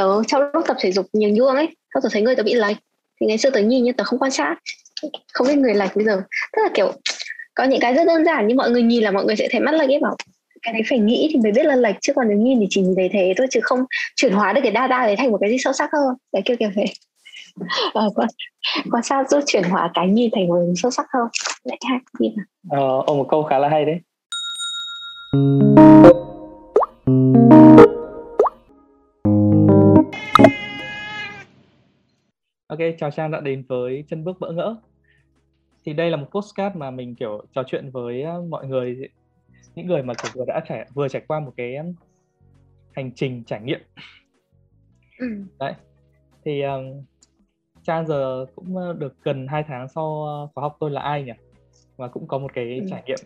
tớ trong lúc tập thể dục nhường nhuông ấy sau tớ thấy người tớ bị lệch. Thì ngày xưa tớ nhìn nhưng tớ không quan sát. Không biết người lệch bây giờ. Tức là kiểu có những cái rất đơn giản nhưng mọi người nhìn là mọi người sẽ thấy mắt lệch ấy bảo cái đấy phải nghĩ thì mới biết là lệch chứ còn nếu nhìn thì chỉ nhìn thấy thế thôi chứ không chuyển hóa được cái data đấy thành một cái gì sâu sắc hơn. Đấy kiểu kiểu thế. Ờ, quan, quan sát giúp chuyển hóa cái nhìn thành một cái sâu sắc hơn. Lại hay ờ, ông một câu khá là hay đấy. Ok, chào Trang đã đến với chân bước bỡ ngỡ. Thì đây là một postcard mà mình kiểu trò chuyện với ờ, mọi người, những người mà kiểu vừa đã trải vừa trải qua một cái hành trình trải nghiệm. Ừ. Đấy. Thì um, Trang giờ cũng ờ, được gần 2 tháng sau khóa học tôi là ai nhỉ? Và cũng có một cái ừ. trải nghiệm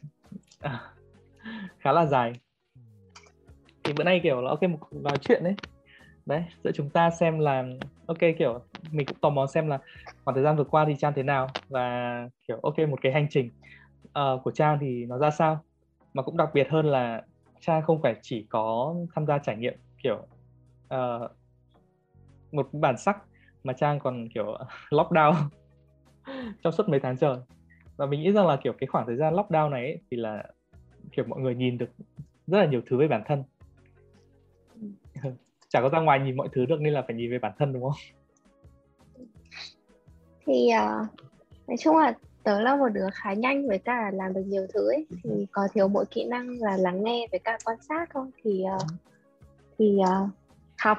khá là dài. Thì bữa nay kiểu là ok một nói chuyện đấy. Đấy, giữa chúng ta xem là ok kiểu mình cũng tò mò xem là khoảng thời gian vừa qua thì Trang thế nào và kiểu ok một cái hành trình uh, của Trang thì nó ra sao? Mà cũng đặc biệt hơn là Trang không phải chỉ có tham gia trải nghiệm kiểu uh, một bản sắc mà Trang còn kiểu lockdown trong suốt mấy tháng trời. Và mình nghĩ rằng là kiểu cái khoảng thời gian lockdown này ấy, thì là kiểu mọi người nhìn được rất là nhiều thứ về bản thân. Ừ chả có ra ngoài nhìn mọi thứ được nên là phải nhìn về bản thân đúng không? Thì uh, nói chung là tớ là một đứa khá nhanh với cả làm được nhiều thứ ấy. Thì có thiếu mỗi kỹ năng là lắng nghe với cả quan sát thôi thì uh, thì uh, học.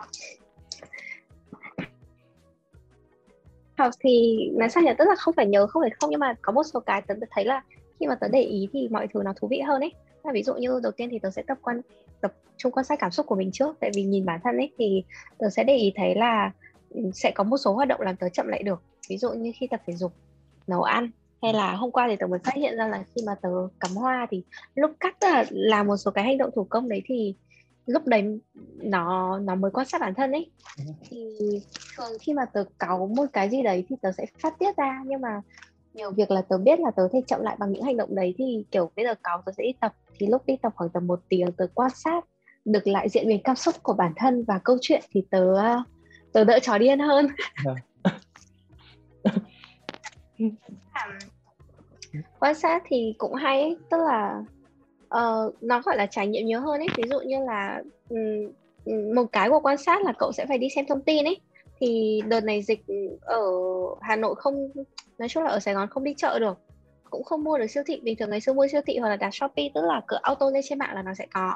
Học thì nói sao nhỉ? Tức là không phải nhớ không phải không nhưng mà có một số cái tớ thấy là khi mà tớ để ý thì mọi thứ nó thú vị hơn ấy. Ví dụ như đầu tiên thì tớ sẽ tập quan tập trung quan sát cảm xúc của mình trước. Tại vì nhìn bản thân ấy thì tớ sẽ để ý thấy là ừ, sẽ có một số hoạt động làm tớ chậm lại được. Ví dụ như khi tập thể dục nấu ăn hay là hôm qua thì tớ mới phát hiện ra là khi mà tớ cắm hoa thì lúc cắt là làm một số cái hành động thủ công đấy thì lúc đấy nó nó mới quan sát bản thân ấy. Thì thường khi mà tớ cáu một cái gì đấy thì tớ sẽ phát tiết ra nhưng mà nhiều việc là tớ biết là tớ thể chậm lại bằng những hành động đấy thì kiểu bây giờ cáu tớ sẽ đi tập. Thì lúc đi tập khoảng tầm một tiếng tớ quan sát được lại diễn biến cảm xúc của bản thân và câu chuyện thì tớ tớ đỡ chó điên hơn. Vâng. quan sát thì cũng hay tức là uh, nó gọi là trải nghiệm nhiều hơn ấy. Ví dụ như là um, một cái của quan sát là cậu sẽ phải đi xem thông tin ấy. Thì đợt này dịch ở Hà Nội không nói chung là ở Sài Gòn không đi chợ được, cũng không mua được siêu thị. Bình thường ngày xưa mua siêu thị hoặc là đặt shopee, tức là cửa auto lên trên mạng là nó sẽ có.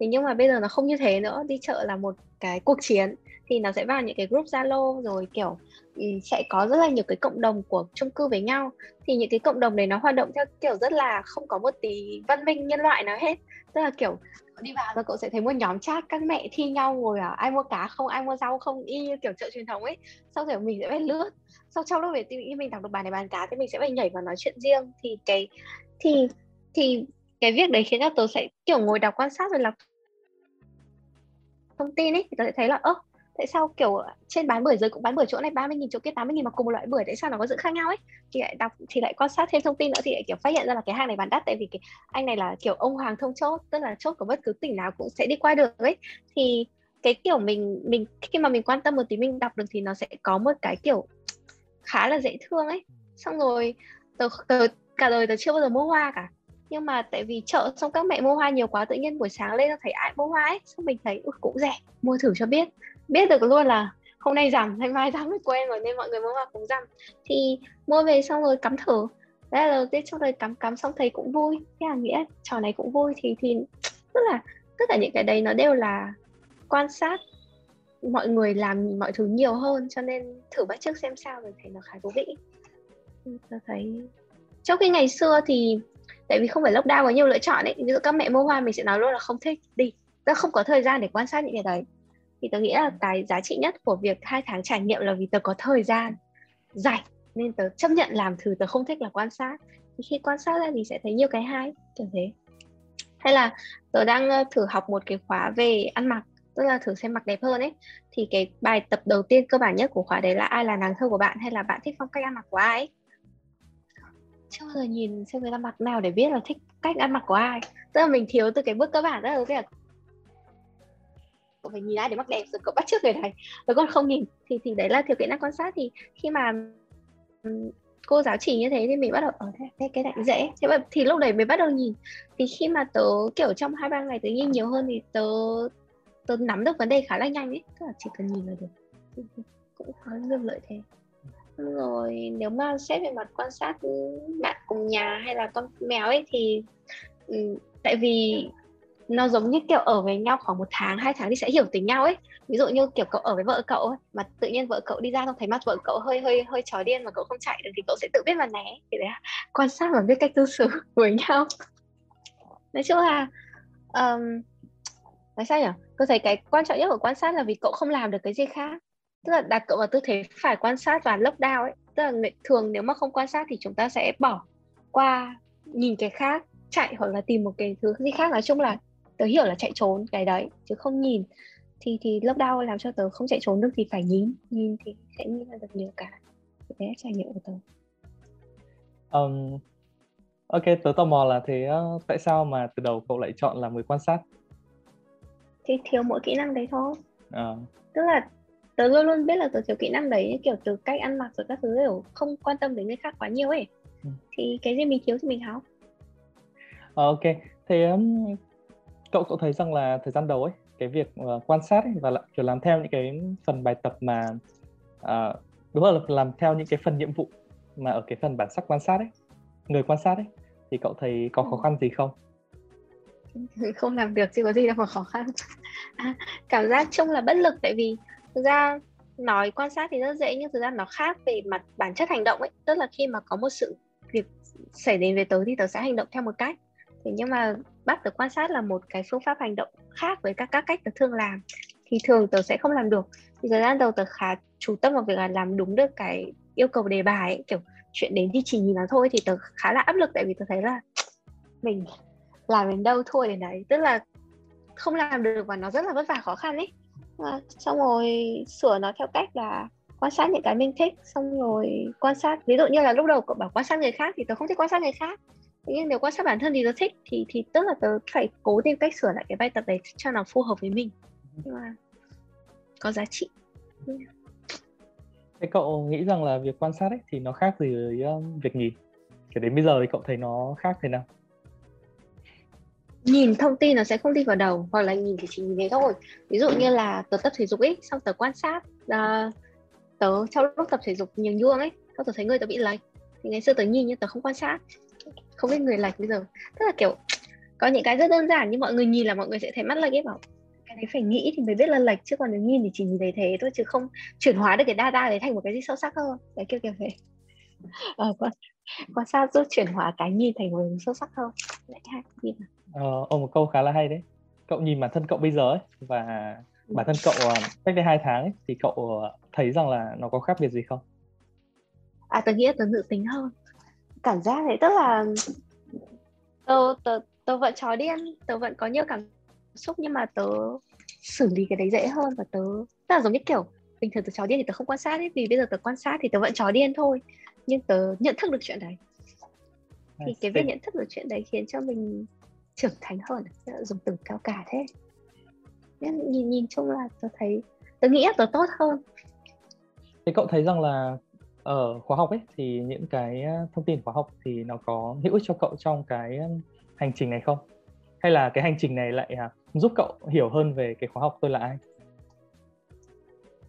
Thì nhưng mà bây giờ nó không như thế nữa, đi chợ là một cái cuộc chiến thì nó sẽ vào những cái group zalo, rồi kiểu ừ, sẽ có rất là nhiều cái cộng đồng của chung cư với nhau. Thì những cái cộng đồng đấy nó hoạt động theo kiểu rất là không có một tí văn minh nhân loại nào hết. Tức là kiểu đi vào rồi cậu sẽ thấy một nhóm chat các mẹ thi nhau ngồi ở ai mua cá không? Ai mua rau không? Y như kiểu chợ truyền thống ấy. Sau rồi mình sẽ phải lướt. Sau trong lúc để mình đọc được bài này bàn cá thì mình sẽ phải nhảy vào nói chuyện riêng. Thì cái, thì thì cái việc đấy khiến cho tớ sẽ, kiểu, ngồi đọc quan sát rồi lọc thông tin ấy, thì tớ sẽ thấy là, ơ tại sao kiểu trên bán bưởi dưới cũng bán bưởi chỗ này 30 nghìn chỗ kia 80 nghìn mà cùng một loại bưởi tại sao nó có sự khác nhau ấy? Thì lại đọc thì lại quan sát thêm thông tin nữa thì lại kiểu phát hiện ra là cái hàng này bán đắt tại vì cái anh này là kiểu ông hoàng thông chốt tức là chốt của bất cứ tỉnh nào cũng sẽ đi qua được ấy. Thì cái kiểu mình mình khi mà mình quan tâm một tí mình đọc được thì nó sẽ có một cái kiểu khá là dễ thương ấy. Xong rồi tớ, tớ cả đời tớ chưa bao giờ mua hoa cả. Nhưng mà tại vì chợ xong các mẹ mua hoa nhiều quá tự nhiên buổi sáng lên thấy ai mua hoa ấy xong mình thấy cũng rẻ mua thử cho biết biết được luôn là hôm nay giảm hay mai giảm mới quen rồi nên mọi người mua hoa cũng giảm thì mua về xong rồi cắm thử. Đấy là tiếp trong đời cắm cắm xong thấy cũng vui. Thế là nghĩa trò này cũng vui. Thì thì tức là, tất cả những cái đấy nó đều là quan sát mọi người làm mọi thứ nhiều hơn. Cho nên thử bắt chước xem sao rồi thấy nó khá thú vị. Ừ, tôi thấy trong khi ngày xưa thì tại vì không phải lockdown có nhiều lựa chọn ấy, ví dụ các mẹ mua hoa mình sẽ nói luôn là không thích. Đi ta không có thời gian để quan sát những cái đấy thì tớ nghĩ là cái giá trị nhất của việc hai tháng trải nghiệm là vì tớ có thời gian rảnh, nên tớ chấp nhận làm thứ tớ không thích là quan sát. Thì khi quan sát ra thì sẽ thấy nhiều cái hay, kiểu thế. Hay là tớ đang thử học một cái khóa về ăn mặc, tức là thử xem mặc đẹp hơn ấy. Thì cái bài tập đầu tiên cơ bản nhất của khóa đấy là ai là nàng thơ của bạn? hay là bạn thích phong cách ăn mặc của ai? Chưa bao giờ nhìn xem người ta mặc nào để biết là thích cách ăn mặc của ai. Tức là mình thiếu từ cái bước cơ bản đó là cái cậu phải nhìn ai để mắc đẹp rồi cậu bắt trước người này. Rồi con không nhìn thì thì đấy là thiếu kỹ năng quan sát. Thì khi mà cô giáo chỉ như thế thì mình bắt đầu ờ, ở thế, cái này dễ. Thế mà thì lúc đấy mới bắt đầu nhìn. Thì khi mà tớ kiểu trong hai ba ngày tớ nhìn nhiều hơn thì tớ tớ nắm được vấn đề khá là nhanh ấy. Tức là chỉ cần nhìn là được. Cũng có được lợi thế. Rồi nếu mà xét về mặt quan sát bạn cùng nhà hay là con mèo ấy thì tại vì nó giống như kiểu ở với nhau khoảng một tháng hai tháng thì sẽ hiểu tính nhau ấy. Ví dụ như kiểu cậu ở với vợ cậu ấy, mà tự nhiên vợ cậu đi ra xong thấy mặt vợ cậu hơi hơi hơi chó điên mà cậu không chạy được thì cậu sẽ tự biết mà né thì đấy à, quan sát và biết cách cư xử với nhau. Nói chung là um, nói sao nhỉ? Tôi thấy cái quan trọng nhất của quan sát là vì cậu không làm được cái gì khác. Tức là đặt cậu vào tư thế phải quan sát và lốc đao ấy. Tức là thường nếu mà không quan sát thì chúng ta sẽ bỏ qua nhìn cái khác chạy hoặc là tìm một cái thứ gì khác. Nói chung là tớ hiểu là chạy trốn cái đấy chứ không nhìn. Thì thì đau làm cho tớ không chạy trốn được thì phải nhìn nhìn thì sẽ nhìn ra được nhiều cái. Đấy là trải nghiệm của tớ. Um, ok tớ tò mò là thế uh, tại sao mà từ đầu cậu lại chọn là người quan sát? Thì thiếu mỗi kỹ năng đấy thôi. Uh. tức là tớ luôn luôn biết là tớ thiếu kỹ năng đấy kiểu từ cách ăn mặc rồi các thứ đều không quan tâm đến người khác quá nhiều ấy. Ừ. thì cái gì mình thiếu thì mình học. Ờ, ok. Thế um, cậu cậu thấy rằng là thời gian đầu ấy cái việc uh, quan sát ấy, và kiểu làm theo những cái phần bài tập mà uh, đúng là làm theo những cái phần nhiệm vụ mà ở cái phần bản sắc quan sát ấy người quan sát ấy thì cậu thấy có khó ừ. khăn gì không? Không làm được chứ có gì đâu mà khó khăn. À, cảm giác chung là bất lực tại vì thực ra nói quan sát thì rất dễ nhưng thực ra nó khác về mặt bản chất hành động ấy. Tức là khi mà có một sự việc xảy đến về tớ thì tớ sẽ hành động theo một cách thế nhưng mà bắt tớ quan sát là một cái phương pháp hành động khác với các các cách tớ thường làm. Thì thường tớ sẽ không làm được. Thì thời gian đầu tớ khá chú tâm vào việc là làm đúng được cái yêu cầu đề bài ấy, kiểu chuyện đến thì chỉ nhìn nó thôi. Thì tớ khá là áp lực tại vì tớ thấy là mình làm đến đâu thôi đến đấy. Tức là không làm được và nó rất là vất vả khó khăn ấy. À, xong rồi sửa nó theo cách là quan sát những cái mình thích. Xong rồi quan sát ví dụ như là lúc đầu cậu bảo quan sát người khác thì tớ không thích quan sát người khác nhưng nếu quan sát bản thân thì tớ thích thì thì tức là tớ phải cố tìm cách sửa lại cái bài tập đấy cho nó phù hợp với mình. Nhưng mà có giá trị. Thế cậu nghĩ rằng là việc quan sát ấy thì nó khác gì với um, việc nhìn? Kể đến bây giờ thì cậu thấy nó khác thế nào? Nhìn thông tin nó sẽ không đi vào đầu hoặc là nhìn thì chỉ nhìn thế thôi ví dụ như là tớ tập thể dục ấy xong tớ quan sát uh, tớ trong lúc tập thể dục nhường nhuông ấy xong tớ thấy người tớ bị lệch. Thì ngày xưa tớ nhìn nhưng tớ không quan sát không biết người lệch bây giờ. Tức là kiểu có những cái rất đơn giản nhưng mọi người nhìn là mọi người sẽ thấy mắt lệch ấy bảo cái đấy phải nghĩ thì mới biết là lệch chứ còn nếu nhìn thì chỉ nhìn thấy thế thôi chứ không chuyển hóa được cái data đấy thành một cái gì sâu sắc hơn. Đấy kiểu kiểu thế. Ờ, quan, quan sát giúp chuyển hóa cái nhìn thành một sâu sắc hơn. Lại hai nhìn ờ, một câu khá là hay đấy. Cậu nhìn bản thân cậu bây giờ ấy và ừ. bản thân cậu ờ, cách đây hai tháng ấy, thì cậu ờ, thấy rằng là nó có khác biệt gì không? À tớ nghĩ là tớ dự tính hơn cảm giác đấy tức là tớ tớ tớ vẫn chó điên tớ vẫn có nhiều cảm xúc nhưng mà tớ xử lý cái đấy dễ hơn và tớ tức là giống như kiểu bình thường tớ chó điên thì tớ không quan sát ấy vì bây giờ tớ quan sát thì tớ vẫn chó điên thôi nhưng tớ nhận thức được chuyện đấy. Thì cái việc nhận thức được chuyện đấy khiến cho mình trưởng thành hơn dùng từ cao cả thế. Nhưng nhìn nhìn chung là tớ thấy tớ nghĩ là tớ tốt hơn. Thì cậu thấy rằng là ở khóa học ấy thì những cái thông tin khóa học thì nó có hữu ích cho cậu trong cái hành trình này không? Hay là cái hành trình này lại à, giúp cậu hiểu hơn về cái khóa học tôi là ai?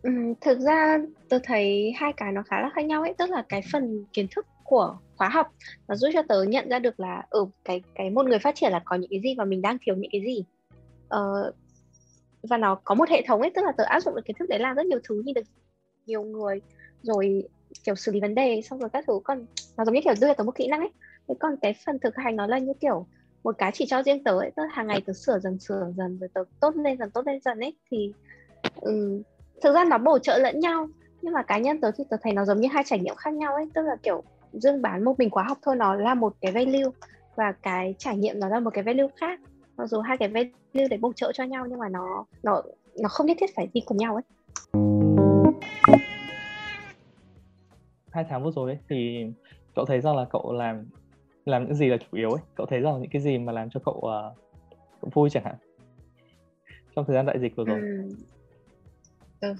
Ừ, thực ra tôi thấy hai cái nó khá là khác nhau ấy. Tức là cái phần kiến thức của khóa học nó giúp cho tớ nhận ra được là ở ừ, cái cái một người phát triển là có những cái gì và mình đang thiếu những cái gì. Ờ, và nó có một hệ thống ấy tức là tớ áp dụng được kiến thức đấy làm rất nhiều thứ như được nhiều người rồi kiểu xử lý vấn đề xong rồi các thứ. Còn nó giống như kiểu đưa cho tớ một kỹ năng ấy. Thế còn cái phần thực hành nó là như kiểu một cái chỉ cho riêng tớ ấy. Tớ hàng ngày tớ sửa dần sửa dần rồi tớ tốt lên dần tốt lên dần ấy. Thì ừ, thực ra nó bổ trợ lẫn nhau. Nhưng mà cá nhân tớ thì tớ thấy nó giống như hai trải nghiệm khác nhau ấy. Tức là kiểu dương bán một mình khóa học thôi nó là một cái value và cái trải nghiệm nó là một cái value khác. Mặc dù hai cái value để bổ trợ cho nhau nhưng mà nó nó nó không nhất thiết phải đi cùng nhau ấy. Hai tháng vừa rồi ấy, thì cậu thấy rằng là cậu làm làm những gì là chủ yếu ấy? Cậu thấy rằng những cái gì mà làm cho cậu uh, cậu vui chẳng hạn? Trong thời gian đại dịch vừa rồi. Ừ.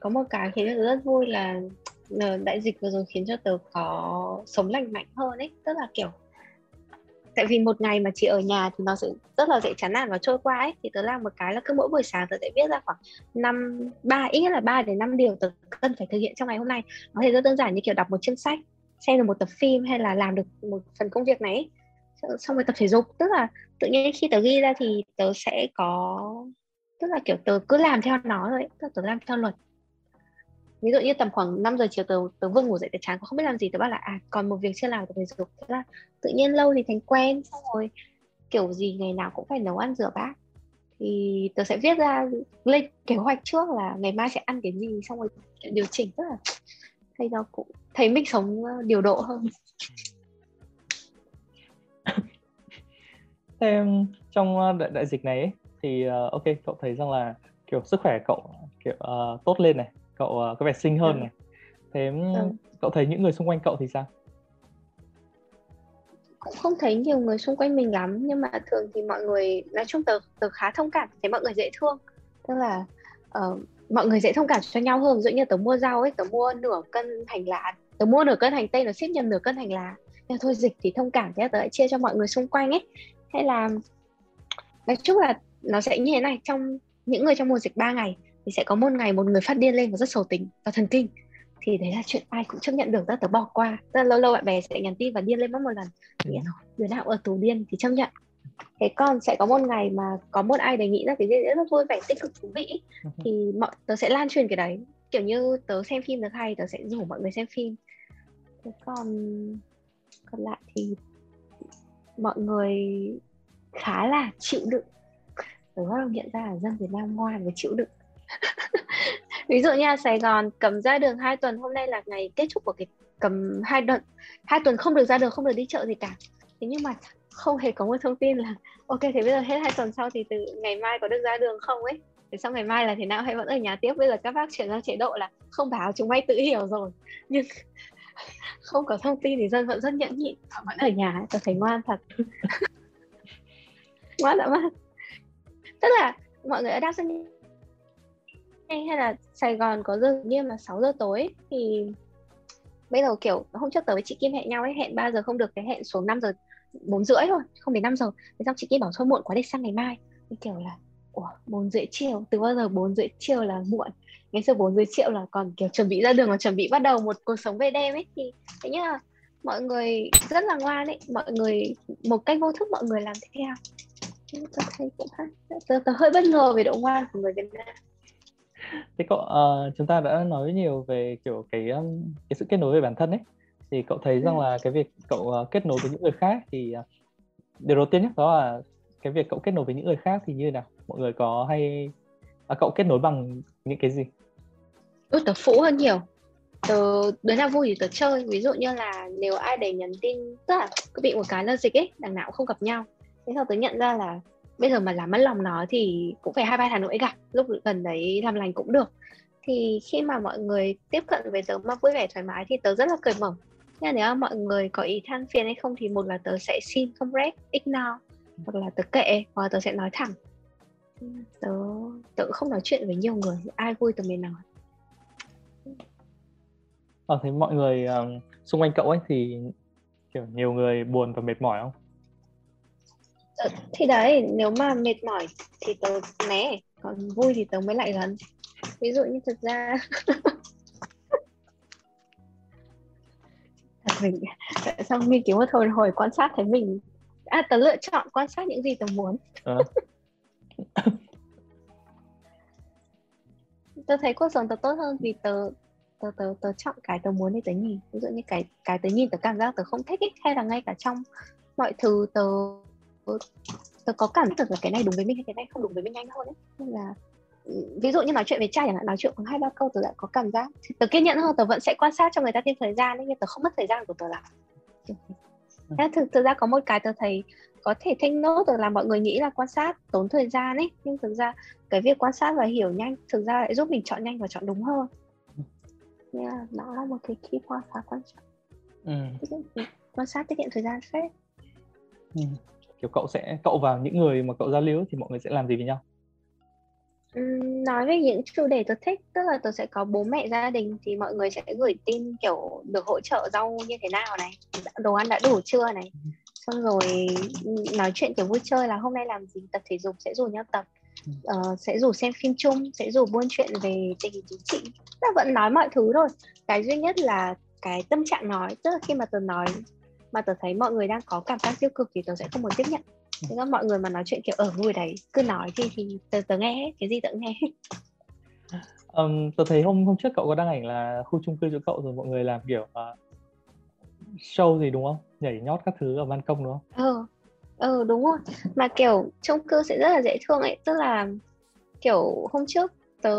có một cái khiến tớ rất vui là ờ, đại dịch vừa rồi khiến cho tớ có sống lành mạnh hơn ấy. Tức là kiểu tại vì một ngày mà chỉ ở nhà thì nó sẽ rất là dễ chán nản và trôi qua ấy. Thì tớ làm một cái là cứ mỗi buổi sáng tớ sẽ viết ra khoảng năm, ba, ít nhất là 3 đến 5 điều tớ cần phải thực hiện trong ngày hôm nay. Nó thể rất đơn giản như kiểu đọc một chương sách, xem được một tập phim hay là làm được một phần công việc này xong rồi tập thể dục. Tức là tự nhiên khi tớ ghi ra thì tớ sẽ có, tức là kiểu tớ cứ làm theo nó rồi tức là tớ làm theo luật ví dụ như tầm khoảng 5 giờ chiều tớ tớ vừa ngủ dậy tớ chán không biết làm gì tớ bảo là à còn một việc chưa làm tớ phải dục thế là tự nhiên lâu thì thành quen xong rồi kiểu gì ngày nào cũng phải nấu ăn rửa bát. Thì tớ sẽ viết ra lên kế hoạch trước là ngày mai sẽ ăn cái gì xong rồi điều chỉnh tức là thấy nó cũng thấy mình sống ờ, điều độ hơn. Thế trong ờ, đại, đại dịch này ấy, thì uh, ok cậu thấy rằng là kiểu sức khỏe cậu kiểu uh, tốt lên này cậu uh, có vẻ xinh hơn ừ. này. Thế ừ. cậu thấy những người xung quanh cậu thì sao? Cũng không thấy nhiều người xung quanh mình lắm nhưng mà thường thì mọi người nói chung tớ tớ khá thông cảm thấy mọi người dễ thương. Tức là uh, mọi người dễ thông cảm cho nhau hơn. Ví dụ như tớ mua rau ấy tớ mua nửa cân hành lá tớ mua nửa cân hành tây nó ship nhầm nửa cân hành lá. Nhưng thôi dịch thì thông cảm thế tớ lại chia cho mọi người xung quanh ấy. Hay là nói chung là nó sẽ như thế này trong những người trong mùa dịch 3 ngày thì sẽ có một ngày một người phát điên lên và rất sầu tính và thần kinh. Thì đấy là chuyện ai cũng chấp nhận được rất tớ bỏ qua. Rất lâu lâu bạn bè sẽ nhắn tin và điên lên mất một lần. Ừ. đứa nào ở tù điên thì chấp nhận. Thế còn sẽ có một ngày mà có một ai đề nghị ra cái gì rất vui vẻ tích cực thú vị thì mọi tớ sẽ lan truyền cái đấy. Kiểu như tớ xem phim được hay tớ sẽ rủ mọi người xem phim. Thế còn còn lại thì mọi người khá là chịu đựng. Tớ bắt đầu nhận ra là dân Việt Nam ngoan và chịu đựng ví dụ như Sài Gòn cấm ra đường hai tuần hôm nay là ngày kết thúc của cái cấm hai tuần hai tuần không được ra đường không được đi chợ gì cả. Thế nhưng mà không hề có một thông tin là ok thì bây giờ hết hai tuần sau thì từ ngày mai có được ra đường không ấy? Thì sau ngày mai là thế nào? Hay vẫn ở nhà tiếp? Bây giờ các bác chuyển sang chế độ là không báo chúng mày tự hiểu rồi. Nhưng không có thông tin thì dân vẫn rất nhẫn nhịn. Họ vẫn ở nhà tôi thấy ngoan thật. Ngoan dã man tức là mọi người ở đa sân hay là Sài Gòn có giờ nghiêm là 6 giờ tối thì bây giờ kiểu hôm trước tới với chị Kim hẹn nhau ấy hẹn 3 giờ không được cái hẹn xuống 5 giờ 4 rưỡi thôi không đến 5 giờ. Thế xong chị Kim bảo thôi muộn quá để sang ngày mai. Thì kiểu là ủa 4 rưỡi chiều? Từ bao giờ 4 rưỡi chiều là muộn? Ngày xưa 4 rưỡi chiều là còn kiểu chuẩn bị ra đường và chuẩn bị bắt đầu một cuộc sống về đêm ấy. Thì thế nhá mọi người rất là ngoan ấy mọi người một cách vô thức mọi người làm theo. Tôi thấy cũng tôi, tôi hơi bất ngờ về độ ngoan của người Việt Nam thế cậu uh, chúng ta đã nói nhiều về kiểu cái um, cái sự kết nối về bản thân ấy. Thì cậu thấy rằng ừ. là cái việc cậu uh, kết nối với những người khác thì uh, điều đầu tiên nhất đó là cái việc cậu kết nối với những người khác thì như nào? Mọi người có hay à, cậu kết nối bằng những cái gì? Ừ, tớ phụ hơn nhiều. Tớ đứa nào vui thì tớ chơi. Ví dụ như là nếu ai để nhắn tin tức là cứ bị một cái là dịch ấy đằng nào cũng không gặp nhau. Thế sau tớ nhận ra là bây giờ mà làm mất lòng nó thì cũng phải hai ba tháng nữa gặp. Lúc gần đấy làm lành cũng được. Thì khi mà mọi người tiếp cận với tớ mà vui vẻ thoải mái thì tớ rất là cởi mở. Nhưng nếu mà mọi người có ý than phiền hay không thì một là tớ sẽ xin không rep ignore. Hoặc là tớ kệ hoặc là tớ sẽ nói thẳng. Tớ tớ không nói chuyện với nhiều người ai vui tớ mới nói. Ờ thế mọi người um, xung quanh cậu ấy thì kiểu nhiều người buồn và mệt mỏi không? Thì đấy nếu mà mệt mỏi thì tớ né còn vui thì tớ mới lại gần. Ví dụ như thực ra thật mình tại sao nghiên cứu một hồi hồi quan sát thấy mình à tớ lựa chọn quan sát những gì tớ muốn. À. tớ thấy cuộc sống tớ tốt hơn vì tớ tớ tớ tớ chọn cái tớ muốn để tớ nhìn. Ví dụ như cái cái tớ nhìn tớ cảm giác tớ không thích ấy, hay là ngay cả trong mọi thứ tớ tớ có cảm giác là cái này đúng với mình hay cái này không đúng với mình nhanh hơn ấy. Nên là ừ, ví dụ như nói chuyện với trai chẳng hạn nói chuyện khoảng hai ba câu tớ lại có cảm giác tớ kiên nhẫn hơn tớ vẫn sẽ quan sát cho người ta thêm thời gian ấy, nhưng tớ không mất thời gian của tớ lắm. Thế thực, thực ra có một cái tớ thấy có thể take note là mọi người nghĩ là quan sát tốn thời gian ấy nhưng thực ra cái việc quan sát và hiểu nhanh thực ra lại giúp mình chọn nhanh và chọn đúng hơn. Nên là nó là một cái key point khá quan trọng. Ừ. quan sát tiết kiệm thời gian phết. Ừ kiểu cậu sẽ cậu và những người mà cậu giao lưu thì mọi người sẽ làm gì với nhau? Nói về những chủ đề tôi thích tức là tôi sẽ có bố mẹ gia đình thì mọi người sẽ gửi tin kiểu được hỗ trợ rau như thế nào này đồ ăn đã đủ chưa này. Xong rồi nói chuyện kiểu vui chơi là hôm nay làm gì tập thể dục sẽ rủ nhau tập uh, sẽ rủ xem phim chung sẽ rủ buôn chuyện về tình hình chính trị. Ta vẫn nói mọi thứ thôi. Cái duy nhất là cái tâm trạng nói tức là khi mà tôi nói mà tớ thấy mọi người đang có cảm giác tiêu cực thì tớ sẽ không muốn tiếp nhận. Thế là mọi người mà nói chuyện kiểu ở vui đấy cứ nói thì thì tớ tớ nghe hết cái gì tớ nghe um, tớ thấy hôm hôm trước cậu có đăng ảnh là khu chung cư chỗ cậu rồi mọi người làm kiểu uh, show gì đúng không? Nhảy nhót các thứ ở ban công đúng không? Ừ ừ đúng rồi. Mà kiểu chung cư sẽ rất là dễ thương ấy tức là kiểu hôm trước tớ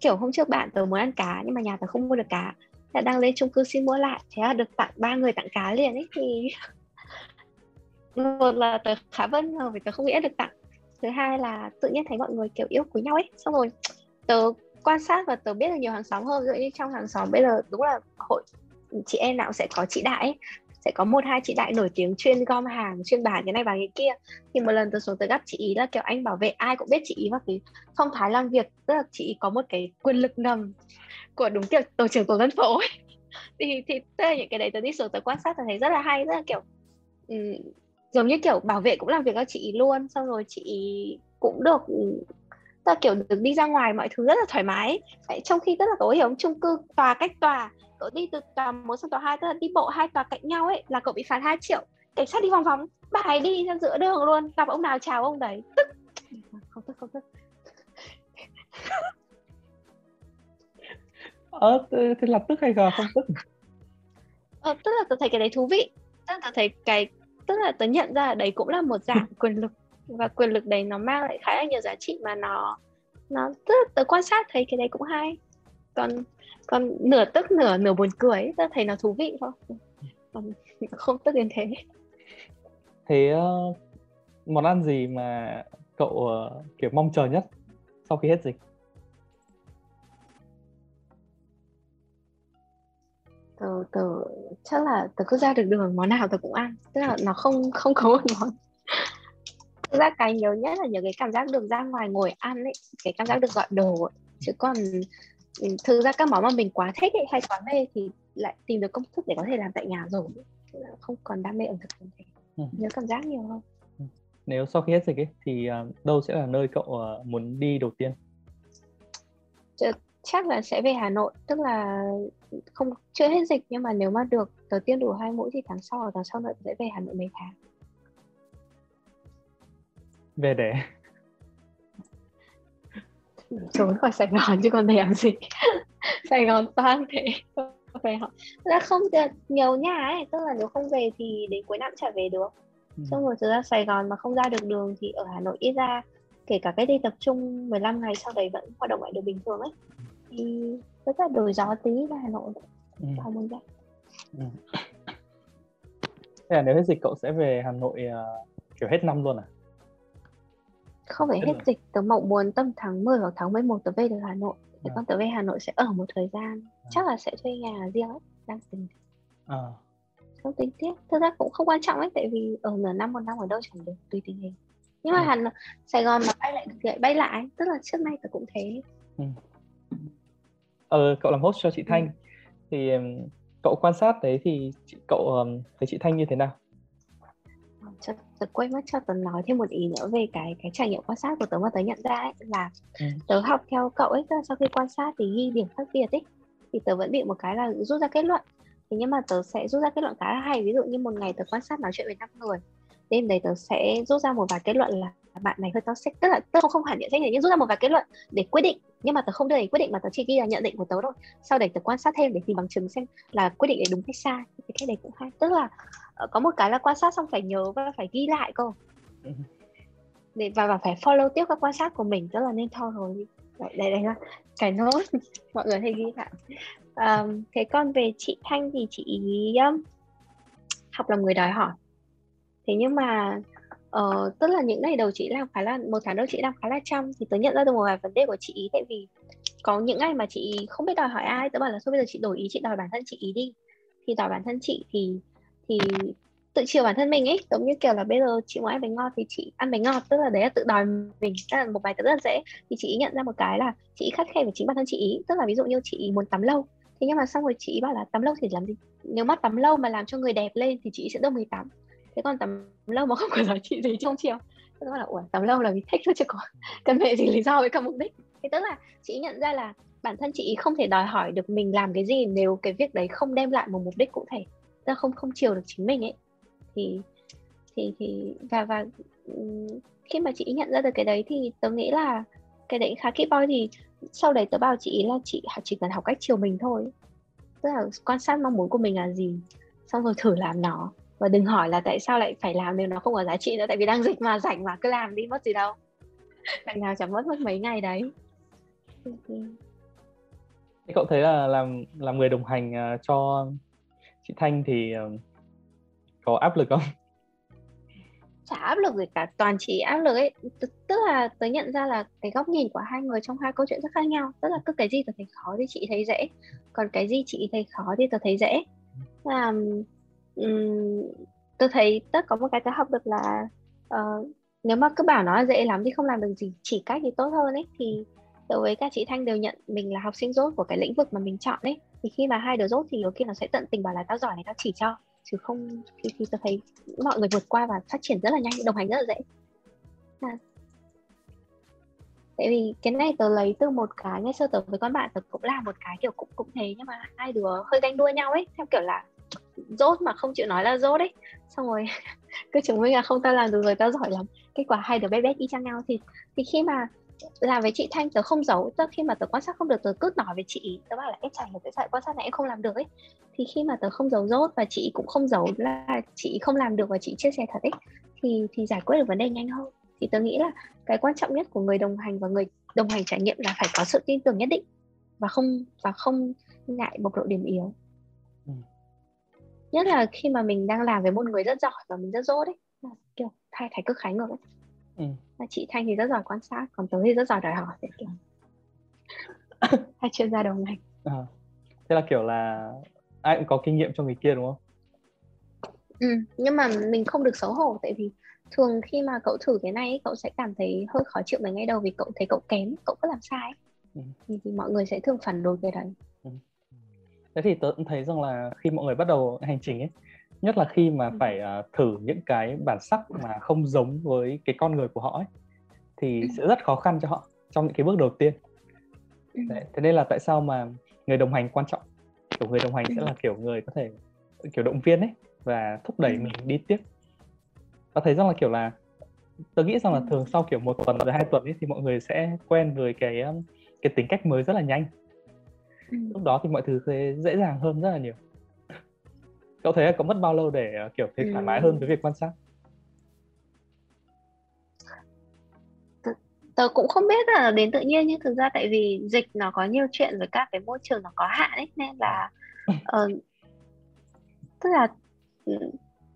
kiểu hôm trước bạn tớ muốn ăn cá nhưng mà nhà tớ không mua được cá là đang lên chung cư xin mua lại. Thế là được tặng ba người tặng cá liền ấy, thì một là tớ khá bất ngờ vì tớ không nghĩ được tặng. Thứ hai là tự nhiên thấy mọi người, kiểu, yêu quý nhau ấy. Xong rồi tớ quan sát và tớ biết được nhiều hàng xóm hơn. Ví dụ như trong hàng xóm bây giờ đúng là hội chị em nào sẽ có chị đại ấy sẽ có một hai chị đại nổi tiếng chuyên gom hàng chuyên bán cái này bán cái kia. Thì một lần tôi xuống tới gặp chị ý là kiểu anh bảo vệ ai cũng biết chị ý và cái phong thái làm việc. Tức là chị ý có một cái quyền lực ngầm của đúng kiểu tổ trưởng tổ dân phố ấy. thì thì tức là những cái đấy tôi đi xuống tôi quan sát tôi thấy rất là hay rất là kiểu um, giống như kiểu bảo vệ cũng làm việc cho chị ý luôn. Xong rồi chị ý cũng được ừ, ta kiểu được đi ra ngoài mọi thứ rất là thoải mái. Vậy trong khi rất là tối hiểu chung cư tòa cách tòa cậu đi từ tòa một sang tòa hai tức là đi bộ hai tòa cạnh nhau ấy là cậu bị phạt 2 triệu. Cảnh sát đi vòng vòng bài đi ra giữa đường luôn. Gặp ông nào chào ông đấy. Tức. Không tức không tức. Ờ thế là tức hay là không tức? Ờ, tức là tôi thấy cái đấy thú vị. Tức là tôi thấy cái tức là tôi nhận ra đấy cũng là một dạng quyền lực. Và quyền lực đấy nó mang lại khá là nhiều giá trị mà nó nó tức là tớ quan sát thấy cái đấy cũng hay còn còn nửa tức nửa nửa buồn cười tớ thấy nó thú vị thôi còn không tức đến thế. Thế uh, món ăn gì mà cậu uh, kiểu mong chờ nhất sau khi hết dịch? Tớ tớ chắc là tớ cứ ra được đường món nào tớ cũng ăn. Tức là nó không không có một món. Thực ra cái nhớ nhất là nhớ cái cảm giác được ra ngoài ngồi ăn ấy cái cảm giác được gọi đồ ấy. chứ còn thực ra các món mà mình quá thích ấy, hay quá mê thì lại tìm được công thức để có thể làm tại nhà rồi. Không còn đam mê ẩm thực như thế. Ừ. nhớ cảm giác nhiều hơn ừ. nếu sau khi hết dịch ấy thì uh, đâu sẽ là nơi cậu uh, muốn đi đầu tiên? Chắc là sẽ về Hà Nội tức là không chưa hết dịch nhưng mà nếu mà được tớ tiêm đủ hai mũi thì tháng sau hoặc tháng sau nữa sẽ về Hà Nội mấy tháng. Về để trốn khỏi Sài Gòn chứ còn làm gì Sài Gòn toang thế về họ ra không được nhiều nhà ấy tức là nếu không về thì đến cuối năm trả về được ừ. xong rồi từ ra Sài Gòn mà không ra được đường thì ở Hà Nội ít ra kể cả cái đi tập trung 15 ngày sau đấy vẫn hoạt động lại được bình thường ấy thì rất là đổi gió tí là Hà Nội ừ. không muốn ra ừ. Thế là nếu hết dịch cậu sẽ về Hà Nội uh, kiểu hết năm luôn à? Không phải hết dịch, tớ mong muốn tầm tháng 10 hoặc tháng 11 tớ về được Hà Nội. Thì à. con tớ về Hà Nội sẽ ở một thời gian, à. chắc là sẽ thuê nhà riêng ấy, đang tính. À. Không tính tiếp, thực ra cũng không quan trọng ấy, tại vì ở nửa năm một năm ở đâu chẳng được, tùy tình hình. Nhưng mà ừ. Hà Nội, Sài Gòn mà bay lại thì lại bay lại, tức là trước nay tớ cũng thế. Ừ. Ờ, cậu làm host cho chị Thanh, ừ. thì cậu quan sát đấy thì chị, cậu thấy chị Thanh như thế nào? Cho tớ quên mất cho tớ nói thêm một ý nữa về cái cái trải nghiệm quan sát của tớ mà tớ nhận ra ấy, là ừ. tớ học theo cậu ấy sau khi quan sát thì ghi điểm khác biệt ấy thì tớ vẫn bị một cái là rút ra kết luận thế nhưng mà tớ sẽ rút ra kết luận khá là hay ví dụ như một ngày tớ quan sát nói chuyện với năm người đêm đấy tớ sẽ rút ra một vài kết luận là bạn này hơi toxic tức là tớ không, không hẳn nhận xét nhưng rút ra một vài kết luận để quyết định nhưng mà tớ không đưa đến quyết định mà tớ chỉ ghi là nhận định của tớ thôi. Sau đấy tớ quan sát thêm để tìm bằng chứng xem là quyết định đấy đúng hay sai. Thì cái này cũng hay. Tức là ờ, có một cái là quan sát xong phải nhớ và phải ghi lại cơ. Để và, và phải follow tiếp các quan sát của mình tức là nên thôi rồi. Đấy, đây đây là cái nốt mọi người hay ghi lại. Um, thế còn về chị Thanh thì chị um, học làm người đòi hỏi. Thế nhưng mà Ờ, tức là những ngày đầu chị làm khá là một tháng đầu chị làm khá là chăm thì tớ nhận ra được một vài vấn đề của chị ý tại vì có những ngày mà chị không biết đòi hỏi ai tớ bảo là thôi bây giờ chị đổi ý chị đòi bản thân chị ý đi. Thì đòi bản thân chị thì thì tự chiều bản thân mình ấy giống như kiểu là bây giờ chị muốn ăn bánh ngọt thì chị ăn bánh ngọt tức là đấy là tự đòi mình tức là một bài tập rất là dễ. Thì chị nhận ra một cái là chị khắt khe với chính bản thân chị ý tức là ví dụ như chị muốn tắm lâu thế nhưng mà xong rồi chị bảo là tắm lâu thì làm gì? Nếu mà tắm lâu mà làm cho người đẹp lên thì chị sẽ đâu ý tắm thế còn tắm lâu mà không có giá trị gì trong chiều. Tức là, ủa, tắm lâu là vì thích thôi chứ có cần phải gì lý do với cả mục đích. Thế tức là chị nhận ra là bản thân chị không thể đòi hỏi được mình làm cái gì nếu cái việc đấy không đem lại một mục đích cụ thể. Tức là không không chiều được chính mình ấy. Thì thì thì, và và khi mà chị nhận ra được cái đấy thì tớ nghĩ là cái đấy khá kỹ boy thì sau đấy tớ bảo chị là chị chỉ cần học cách chiều mình thôi. Tức là quan sát mong muốn của mình là gì, xong rồi thử làm nó và đừng hỏi là tại sao lại phải làm nếu nó không có giá trị nữa tại vì đang dịch mà rảnh mà cứ làm đi mất gì đâu đằng nào chẳng mất mất mấy ngày đấy Thế cậu thấy là làm làm người đồng hành uh, cho chị Thanh thì uh, có áp lực không? Chả áp lực gì cả, toàn chỉ áp lực ấy. T- tức là tớ nhận ra là cái góc nhìn của hai người trong hai câu chuyện rất khác nhau. Tức là cứ cái gì tớ thấy khó thì chị thấy dễ, còn cái gì chị thấy khó thì tớ thấy dễ. Là um, tôi thấy tất có một cái tớ học được là uh, nếu mà cứ bảo nó dễ lắm thì không làm được gì, chỉ cách thì tốt hơn ấy. Thì đối với các chị Thanh đều nhận mình là học sinh rốt của cái lĩnh vực mà mình chọn đấy thì khi mà hai đứa rốt thì đôi khi nó sẽ tận tình bảo là tao giỏi này tao chỉ cho. Chứ không thì, thì tôi thấy mọi người vượt qua và phát triển rất là nhanh đồng hành rất là dễ. À. tại vì cái này tớ lấy từ một cái ngay sơ tớ với con bạn tớ cũng làm một cái kiểu cũng cũng thế nhưng mà hai đứa hơi ganh đua nhau ấy theo kiểu là rốt mà không chịu nói là rốt ấy. Xong rồi cứ chứng minh là không tao làm được rồi, tao giỏi lắm. Kết quả hai đứa bé bé đi chăng nhau thì thì khi mà làm với chị Thanh tớ không giấu, tớ khi mà tớ quan sát không được tớ cứ nói với chị tớ bảo là, em chả hiểu tại sao quan sát này em không làm được ấy. Thì khi mà tớ không giấu rốt và chị cũng không giấu là chị không làm được và chị chia sẻ thật ấy, thì thì giải quyết được vấn đề nhanh hơn. Thì tớ nghĩ là cái quan trọng nhất của người đồng hành và người đồng hành trải nghiệm là phải có sự tin tưởng nhất định và không và không ngại bộc lộ điểm yếu nhất là khi mà mình đang làm với một người rất giỏi và mình rất dốt ấy. Kiểu thay thái cực khái ngược ấy. Ừ. chị Thanh thì rất giỏi quan sát còn tớ thì rất giỏi đòi hỏi kiểu. Hai chuyên gia đồng ngành à, thế là kiểu là ai cũng có kinh nghiệm cho người kia đúng không? Ừ, nhưng mà mình không được xấu hổ tại vì thường khi mà cậu thử cái này cậu sẽ cảm thấy hơi khó chịu ngay đầu vì cậu thấy cậu kém cậu có làm sai ừ. thì, thì mọi người sẽ thường phản đối cái đấy. Thế thì tớ cũng thấy rằng là khi mọi người bắt đầu hành trình ấy nhất là khi mà ừ. phải uh, thử những cái bản sắc mà không giống với cái con người của họ ấy thì ừ. sẽ rất khó khăn cho họ trong những cái bước đầu tiên ừ. Đấy, thế nên là tại sao mà người đồng hành quan trọng kiểu người đồng hành sẽ là kiểu người có thể kiểu động viên ấy và thúc đẩy mình đi tiếp và thấy rằng là kiểu là tôi nghĩ rằng là thường sau kiểu một tuần rồi hai tuần ấy thì mọi người sẽ quen với cái cái tính cách mới rất là nhanh lúc đó thì mọi thứ sẽ dễ dàng hơn rất là nhiều. Cậu thấy là có mất bao lâu để ờ, kiểu thấy thoải mái hơn với việc quan sát? Tớ cũng không biết là đến tự nhiên nhưng thực ra tại vì dịch nó có nhiều chuyện với các cái môi trường nó có hạn ấy nên là uh, tức là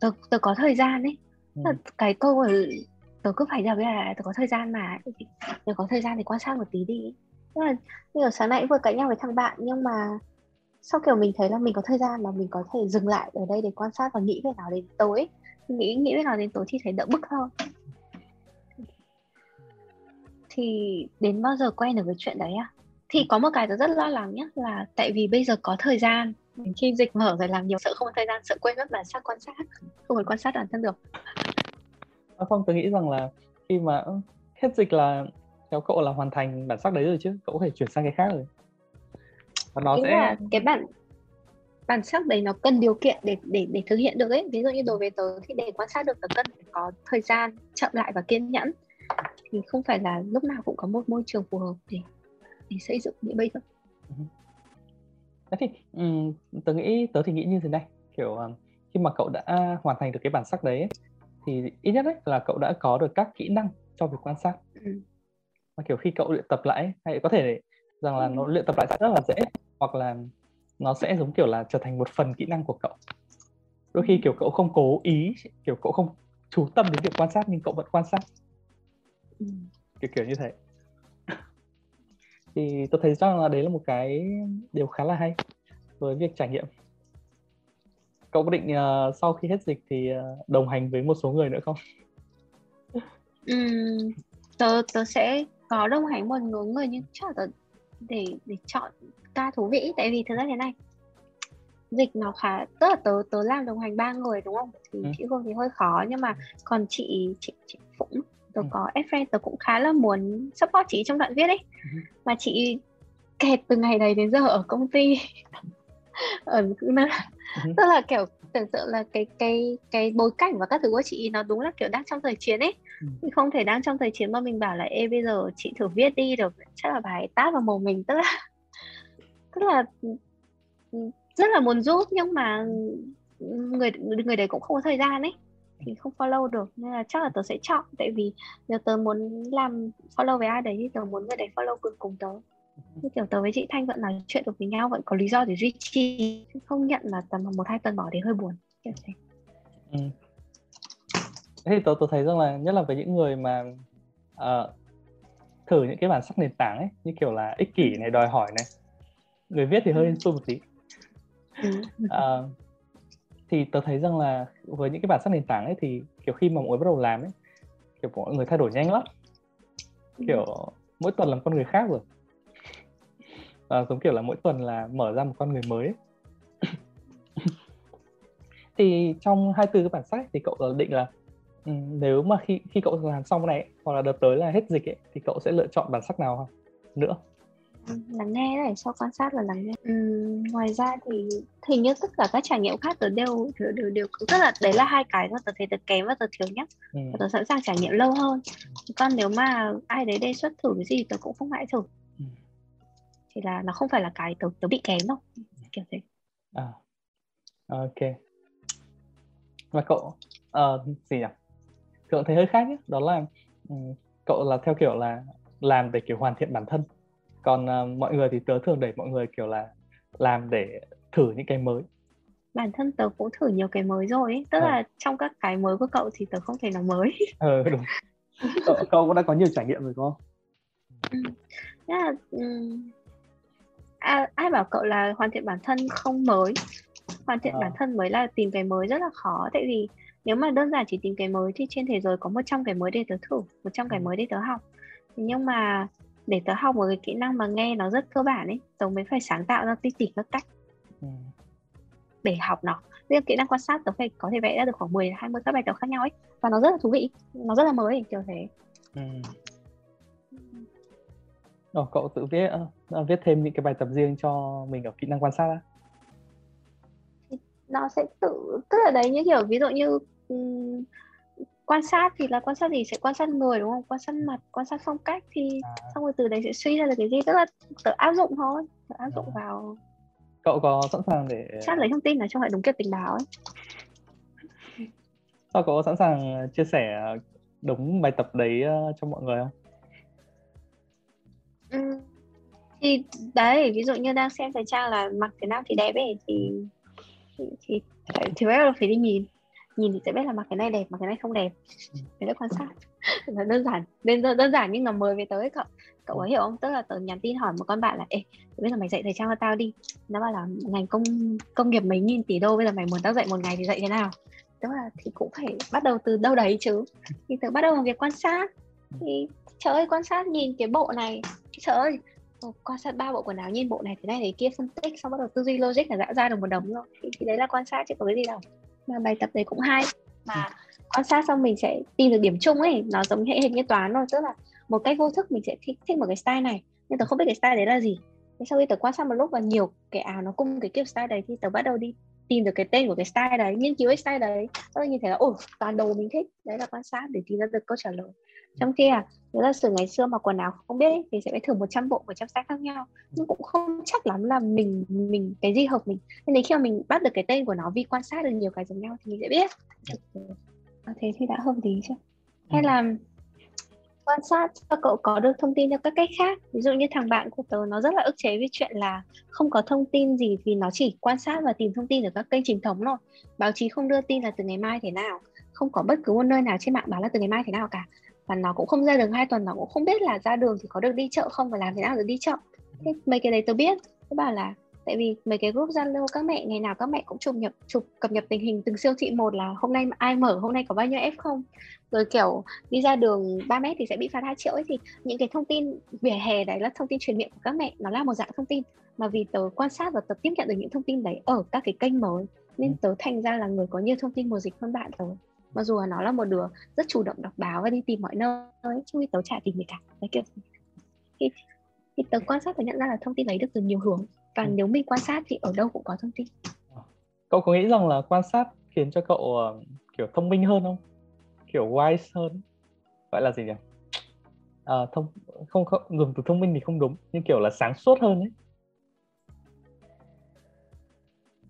tớ, tớ có thời gian ấy. Ừ. cái câu là tớ cứ phải giờ là tớ có thời gian mà tớ có thời gian thì quan sát một tí đi tức là như ở sáng nãy vừa cãi nhau với thằng bạn, nhưng mà sau kiểu mình thấy là mình có thời gian mà mình có thể dừng lại ở đây để quan sát và nghĩ về nó đến tối. Nghĩ nghĩ về nó đến tối thì thấy đỡ bức hơn. Thì đến bao giờ quen được với chuyện đấy à thì có một cái tôi rất lo lắng nhé là tại vì bây giờ có thời gian khi dịch mở rồi làm nhiều sợ không có thời gian, sợ quên mất bản sắc quan sát, không còn quan sát bản thân được. À, không, tôi nghĩ rằng là khi mà ừ, hết dịch là theo cậu là hoàn thành bản sắc đấy rồi chứ cậu có thể chuyển sang cái khác rồi. Và nó sẽ là cái bản bản sắc đấy nó cần điều kiện để để để thực hiện được ấy. Ví dụ như đối với tớ thì để quan sát được tớ cần phải có thời gian chậm lại và kiên nhẫn. Thì không phải là lúc nào cũng có một môi trường phù hợp để để xây dựng những bây giờ. Thế thì um, tớ nghĩ tớ thì nghĩ như thế này. Kiểu um, khi mà cậu đã hoàn thành được cái bản sắc đấy ấy, thì ít nhất ấy, là cậu đã có được các kỹ năng cho việc quan sát. Ừ. và kiểu khi cậu luyện tập lại hay có thể rằng là nó luyện tập lại sẽ rất là dễ hoặc là nó sẽ giống kiểu là trở thành một phần kỹ năng của cậu. Đôi khi kiểu cậu không cố ý kiểu cậu không chú tâm đến việc quan sát nhưng cậu vẫn quan sát. Ừ. kiểu kiểu như thế. Thì tôi thấy rằng là đấy là một cái điều khá là hay với việc trải nghiệm. Cậu có định uh, sau khi hết dịch thì uh, đồng hành với một số người nữa không? Um, tớ tớ sẽ có đồng hành một số người nhưng chắc là để để chọn ca thú vị tại vì thực ra thế này dịch nó khá tức là tớ tớ làm đồng hành ba người đúng không thì ừ. chị Hương thì hơi khó nhưng mà còn chị chị, chị Phụng tớ ừ. có friend tớ cũng khá là muốn support chị trong đoạn viết ấy ừ. mà chị kẹt từ ngày này đến giờ ở công ty ừ. tức là kiểu tưởng tượng là cái cái cái bối cảnh và các thứ của chị nó đúng là kiểu đang trong thời chiến ấy ừ. không thể đang trong thời chiến mà mình bảo là ê bây giờ chị thử viết đi được chắc là bài tát vào mồm mình tức là tức là rất là muốn giúp nhưng mà người người đấy cũng không có thời gian ấy thì không follow được nên là chắc là tớ sẽ chọn tại vì giờ tớ muốn làm follow với ai đấy thì tớ muốn người đấy follow cùng cùng tớ như kiểu tớ với chị Thanh vẫn nói chuyện được với nhau vẫn có lý do để duy trì. Không nhận là tầm một hai tuần bỏ thì hơi buồn kiểu thế. Ừ. thì tớ tớ thấy rằng là nhất là với những người mà uh, thử những cái bản sắc nền tảng ấy như kiểu là ích kỷ này đòi hỏi này. Người viết thì hơi ừ. xu một tí. Uh, thì tớ thấy rằng là với những cái bản sắc nền tảng ấy thì kiểu khi mà mọi người bắt đầu làm ấy kiểu mọi người thay đổi nhanh lắm. Ừ. kiểu mỗi tuần làm con người khác rồi à, giống kiểu là mỗi tuần là mở ra một con người mới thì trong 24 cái bản sách thì cậu định là ừ, nếu mà khi khi cậu làm xong này hoặc là đợt tới là hết dịch ấy, thì cậu sẽ lựa chọn bản sắc nào nữa. Lắng nghe này sau quan sát và lắng nghe. Uhm, ngoài ra thì hình như tất cả các trải nghiệm khác tớ đều đều đều, đều tức là đấy là hai cái mà tớ thấy tớ kém và tớ thiếu nhất. Ừ. tớ sẵn sàng trải nghiệm lâu hơn. Còn nếu mà ai đấy đề xuất thử cái gì tớ cũng không ngại thử. ừ. Thì là nó không phải là cái tớ tớ bị kém đâu. Kiểu thế. À ok. Và cậu uh, gì nhỉ? Cậu thấy hơi khác nhé. Đó là um, cậu là theo kiểu là làm để kiểu hoàn thiện bản thân. Còn uh, mọi người thì tớ thường để mọi người kiểu là làm để thử những cái mới. Bản thân tớ cũng thử nhiều cái mới rồi ấy. tức à. là trong các cái mới của cậu thì tớ không thể nào mới. Ờ đúng. Cậu, cậu cũng đã có nhiều trải nghiệm rồi đúng không? Ừ. là um, à, ai bảo cậu là hoàn thiện bản thân không mới hoàn thiện à. bản thân mới là tìm cái mới rất là khó tại vì nếu mà đơn giản chỉ tìm cái mới thì trên thế giới có 100 cái mới để tớ thử 100 cái ừ. mới để tớ học nhưng mà để tớ học một cái kỹ năng mà nghe nó rất cơ bản ấy tớ mới phải sáng tạo ra tí tỉ các cách ừ. để học nó riêng kỹ năng quan sát tớ phải có thể vẽ ra được khoảng 10 20 các bài tập khác nhau ấy và nó rất là thú vị nó rất là mới kiểu thế ừ. Rồi, cậu tự viết uh, viết thêm những cái bài tập riêng cho mình ở kỹ năng quan sát á? Nó sẽ tự tức là đấy như kiểu ví dụ như um, quan sát thì là quan sát gì? Sẽ quan sát người đúng không? Quan sát mặt quan sát phong cách thì à. xong rồi từ đấy sẽ suy ra được cái gì? Tức là tự áp dụng thôi tự áp dụng à. vào. Cậu có sẵn sàng để chat lấy thông tin là trong hệ đúng kết tình báo ấy. Sao cậu có sẵn sàng chia sẻ đúng bài tập đấy ờ, cho mọi người không thì đấy ví dụ như đang xem thời trang là mặc thế nào thì đẹp ấy thì thì thì, thì, phải, phải đi nhìn. Nhìn thì sẽ biết là mặc cái này đẹp mặc cái này không đẹp. Phải là quan sát. Là đơn giản đơn, đơn giản nhưng mà mời về tới cậu. Cậu có hiểu không? Tức là tớ nhắn tin hỏi một con bạn là ê bây giờ mày dạy thời trang cho tao đi. Nó bảo là ngành công công nghiệp mấy nghìn tỷ đô bây giờ mày muốn tao dạy một ngày thì dạy thế nào? Tức là thì cũng phải bắt đầu từ đâu đấy chứ. Thì tớ bắt đầu bằng việc quan sát. Thì trời ơi quan sát nhìn cái bộ này. Trời ơi quan sát ba bộ quần áo nhìn bộ này thế này thế kia phân tích xong bắt đầu tư duy logic là đã ra được một đống rồi. Thì, thì đấy là quan sát chứ có cái gì đâu. Mà bài tập đấy cũng hay. Mà ừ. quan sát xong mình sẽ tìm được điểm chung ấy nó giống hệ hình như toán thôi tức là một cách vô thức mình sẽ thích thích một cái style này nhưng tớ không biết cái style đấy là gì. Thế sau khi tớ quan sát một lúc và nhiều cái áo nó cùng cái kiểu style đấy thì tớ bắt đầu đi tìm được cái tên của cái style đấy nghiên cứu cái style đấy. Sau nhìn thấy là ồ toàn đồ mình thích. Đấy là quan sát để tìm ra được câu trả lời trong khi à nếu là sử ngày xưa mà quần áo không biết ấy, thì sẽ phải thử 100 bộ 100 style khác nhau. Nhưng cũng không chắc lắm là mình mình cái gì hợp mình. Nên đến khi mà mình bắt được cái tên của nó vì quan sát được nhiều cái giống nhau thì mình sẽ biết. À, thế thì đã hợp lý chưa? Hay là quan sát cho cậu có được thông tin theo các cách khác? Ví dụ như thằng bạn của tớ nó rất là ức chế với chuyện là không có thông tin gì vì nó chỉ quan sát và tìm thông tin ở các kênh chính thống thôi. Báo chí không đưa tin là từ ngày mai thế nào. Không có bất cứ một nơi nào trên mạng báo là từ ngày mai thế nào cả và nó cũng không ra đường hai tuần nó cũng không biết là ra đường thì có được đi chợ không và làm thế nào được đi chợ. Thế mấy cái đấy tớ biết tớ bảo là tại vì mấy cái group Zalo các mẹ ngày nào các mẹ cũng chụp nhập chụp cập nhật tình hình từng siêu thị một là hôm nay ai mở hôm nay có bao nhiêu f không. Rồi kiểu đi ra đường 3 mét thì sẽ bị phạt 2 triệu ấy thì những cái thông tin vỉa hè đấy là thông tin truyền miệng của các mẹ nó là một dạng thông tin. Mà vì tớ quan sát và tớ tiếp nhận được những thông tin đấy ở các cái kênh mới nên tớ thành ra là người có nhiều thông tin mùa dịch hơn bạn tớ mặc dù là nó là một đứa rất chủ động đọc báo và đi tìm mọi nơi chứ tớ chả tìm gì cả. Đấy kiểu thì, thì tớ quan sát và nhận ra là thông tin lấy được từ nhiều hướng. Và ừ. nếu mình quan sát thì ở đâu cũng có thông tin. Cậu có nghĩ rằng là quan sát khiến cho cậu uh, kiểu thông minh hơn không? Kiểu wise hơn? Gọi là gì nhỉ? À, thông không, không dùng từ thông minh thì không đúng nhưng kiểu là sáng suốt hơn ấy.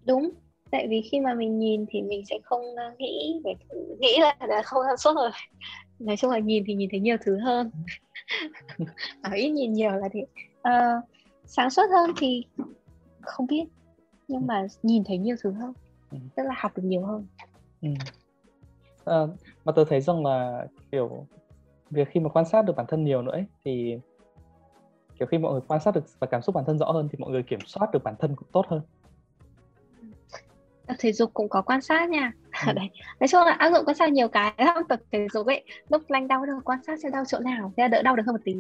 Đúng tại vì khi mà mình nhìn thì mình sẽ không nghĩ về nghĩ là là không sáng suốt rồi nói chung là nhìn thì nhìn thấy nhiều thứ hơn nói ít nhìn nhiều là thì uh, sáng suốt hơn thì không biết nhưng mà nhìn thấy nhiều thứ hơn ừ. tức là học được nhiều hơn ừ. à, mà tôi thấy rằng là kiểu việc khi mà quan sát được bản thân nhiều nữa ấy, thì kiểu khi mọi người quan sát được và cảm xúc bản thân rõ hơn thì mọi người kiểm soát được bản thân cũng tốt hơn tập thể dục cũng có quan sát nha. Ừ. đấy. Nói chung là áp dụng quan sát nhiều cái lắm tập thể dục ấy lúc lanh đau được quan sát xem đau chỗ nào sẽ đỡ đau được hơn một tí.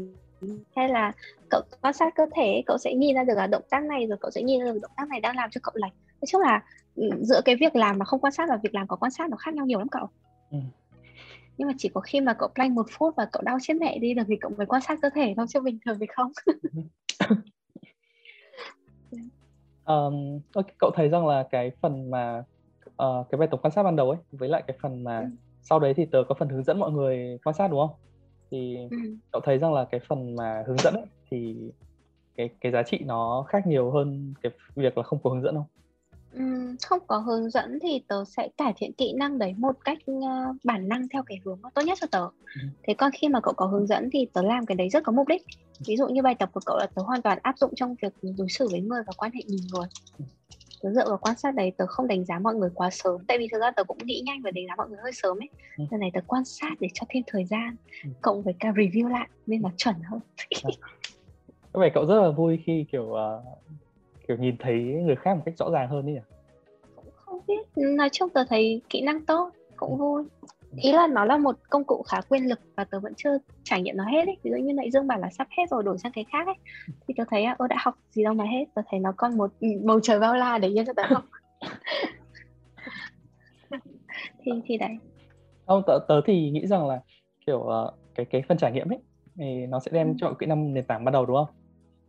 Hay là cậu quan sát cơ thể cậu sẽ nhìn ra được là động tác này rồi cậu sẽ nhìn ra được động tác này đang làm cho cậu lành. Nói chung là ừ, giữa cái việc làm mà không quan sát và việc làm có quan sát nó khác nhau nhiều lắm cậu. Ừ. nhưng mà chỉ có khi mà cậu plank một phút và cậu đau chết mẹ đi được thì cậu mới quan sát cơ thể thôi chứ bình thường thì không um, cậu thấy rằng là cái phần mà uh, cái bài tập quan sát ban đầu ấy với lại cái phần mà ừ. sau đấy thì tớ có phần hướng dẫn mọi người quan sát đúng không thì ừ. cậu thấy rằng là cái phần mà hướng dẫn ấy, thì cái cái giá trị nó khác nhiều hơn cái việc là không có hướng dẫn không Ừm, không có hướng dẫn thì tớ sẽ cải thiện kỹ năng đấy một cách, ơ, bản năng theo cái hướng tốt nhất cho tớ. Ừm. Thế còn khi mà cậu có hướng dẫn thì tớ làm cái đấy rất có mục đích. Ví dụ như bài tập của cậu là tớ hoàn toàn áp dụng trong việc đối xử với người và quan hệ nhìn người. Tớ dựa vào quan sát đấy, tớ không đánh giá mọi người quá sớm, tại vì thực ra tớ cũng nghĩ nhanh và đánh giá mọi người hơi sớm ấy. Ừm. Lần này tớ quan sát để cho thêm thời gian, Ừm. cộng với cả review lại nên là chuẩn hơn. À. Có vẻ cậu rất là vui khi, kiểu, ờ, kiểu nhìn thấy người khác một cách rõ ràng hơn ấy nhỉ? Cũng không biết, nói chung tớ thấy kỹ năng tốt, cũng ừ. vui. Ý là nó là một công cụ khá quyền lực và tớ vẫn chưa trải nghiệm nó hết ấy. Ví dụ như nãy Dương bảo là sắp hết rồi đổi sang cái khác ấy. Thì tớ thấy ơ đã học gì đâu mà hết, tớ thấy nó còn một ừ, bầu trời bao la để yên cho tớ học. thì thì đấy. Không, tớ, tớ thì nghĩ rằng là kiểu uh, cái cái phần trải nghiệm ấy thì nó sẽ đem ừ. cho kỹ năng nền tảng ban đầu đúng không?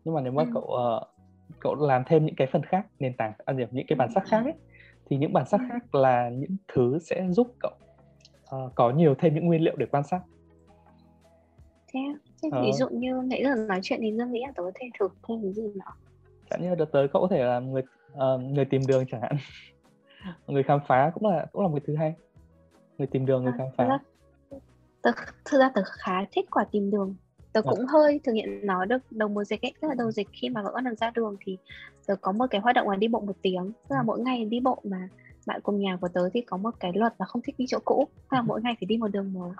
Nhưng mà nếu mà ừ. cậu uh, cậu làm thêm những cái phần khác nền tảng à, những cái bản sắc khác ấy thì những bản sắc khác là những thứ sẽ giúp cậu uh, có nhiều thêm những nguyên liệu để quan sát. Thế, thế ờ. ví dụ như nãy giờ nói chuyện thì dương nghĩ là tớ có thể thử thêm cái gì nữa? Chẳng như đợt tới cậu có thể là người uh, người tìm đường chẳng hạn. Người khám phá cũng là cũng là một cái thứ hay. Người tìm đường người à, khám phá. tớ, thực ra tớ khá thích quả tìm đường tớ cũng hơi thực hiện nó được đầu mùa dịch ấy tức là đầu dịch khi mà vẫn còn được ra đường thì tớ có một cái hoạt động là đi bộ một tiếng. Tức là mỗi ngày đi bộ mà bạn cùng nhà của tớ thì có một cái luật là không thích đi chỗ cũ. Tức là mỗi ngày phải đi một đường mới.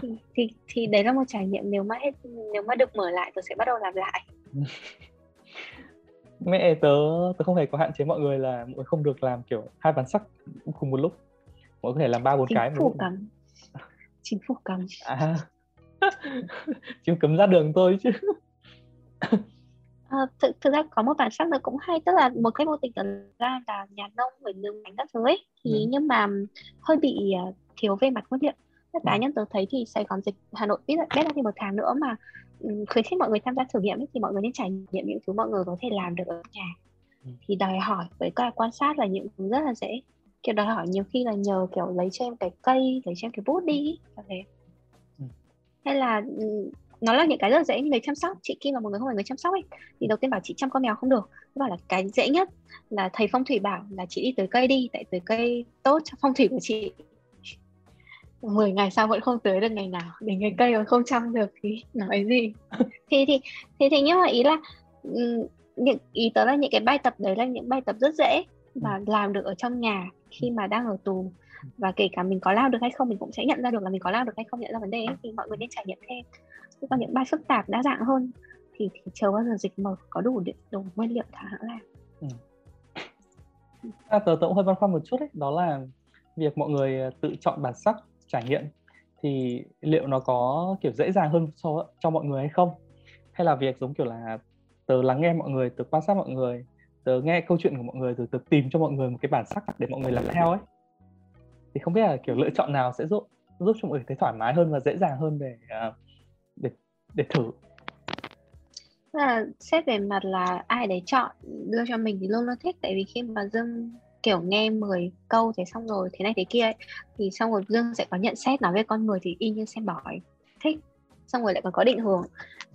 Thì, thì thì đấy là một trải nghiệm nếu mà hết nếu mà được mở lại tớ sẽ bắt đầu làm lại. Mẹ tớ tớ không hề có hạn chế mọi người là mọi người không được làm kiểu hai bản sắc cùng một lúc. Mọi người có thể làm ba bốn cái chính phủ cấm chính phủ cấm à chứ cấm ra đường tôi chứ à, thực, thực ra có một bản sắc nó cũng hay tức là một cái mô tình ra là nhà nông với nướng bánh các thứ ấy thì ừ. nhưng mà hơi bị uh, thiếu về mặt nguyên liệu cá ừ. nhân tớ thấy thì Sài Gòn dịch Hà Nội biết biết là thêm một tháng nữa mà khuyến khích mọi người tham gia thử nghiệm ấy, thì mọi người nên trải nghiệm những thứ mọi người có thể làm được ở nhà ừ. thì đòi hỏi với các quan sát là những thứ rất là dễ kiểu đòi hỏi nhiều khi là nhờ kiểu lấy cho em cái cây lấy cho em cái bút đi như thế hay là nó là những cái rất là dễ người chăm sóc. Chị Kim là một người không phải người chăm sóc ấy thì đầu tiên bảo chị chăm con mèo không được. Thế bảo là cái dễ nhất là thầy phong thủy bảo là chị đi tới cây đi tại tới cây tốt cho phong thủy của chị. 10 ngày sau vẫn không tới được ngày nào để người cây còn không chăm được thì nói gì? Thì thì thì thì nhưng mà ý là những ý tớ là những cái bài tập đấy là những bài tập rất dễ và ừ. làm được ở trong nhà khi mà đang ở tù và kể cả mình có lao được hay không mình cũng sẽ nhận ra được là mình có lao được hay không nhận ra vấn đề ấy, thì mọi người nên trải nghiệm thêm. Chứ còn những bài phức tạp đa dạng hơn thì, thì chờ bao giờ dịch mở có đủ đủ nguyên liệu thả hãng làm ừ. à, tớ, tớ cũng hơi băn khoăn một chút đấy đó là việc mọi người à, tự chọn bản sắc trải nghiệm thì liệu nó có kiểu dễ dàng hơn so cho mọi người hay không? Hay là việc giống kiểu là tớ lắng nghe mọi người tớ quan sát mọi người tớ nghe câu chuyện của mọi người rồi tớ tìm cho mọi người một cái bản sắc để mọi người làm theo ấy? Thì không biết là kiểu lựa chọn nào sẽ giúp giúp cho mọi người thấy thoải mái hơn và dễ dàng hơn để ờ, để để thử? Là xét về mặt là ai đấy chọn đưa cho mình thì luôn luôn thích. Tại vì khi mà dương kiểu nghe 10 câu thế xong rồi thế này thế kia ấy, thì xong rồi dương sẽ có nhận xét nói về con người thì y như xem bói thích. Xong rồi lại còn có định hướng.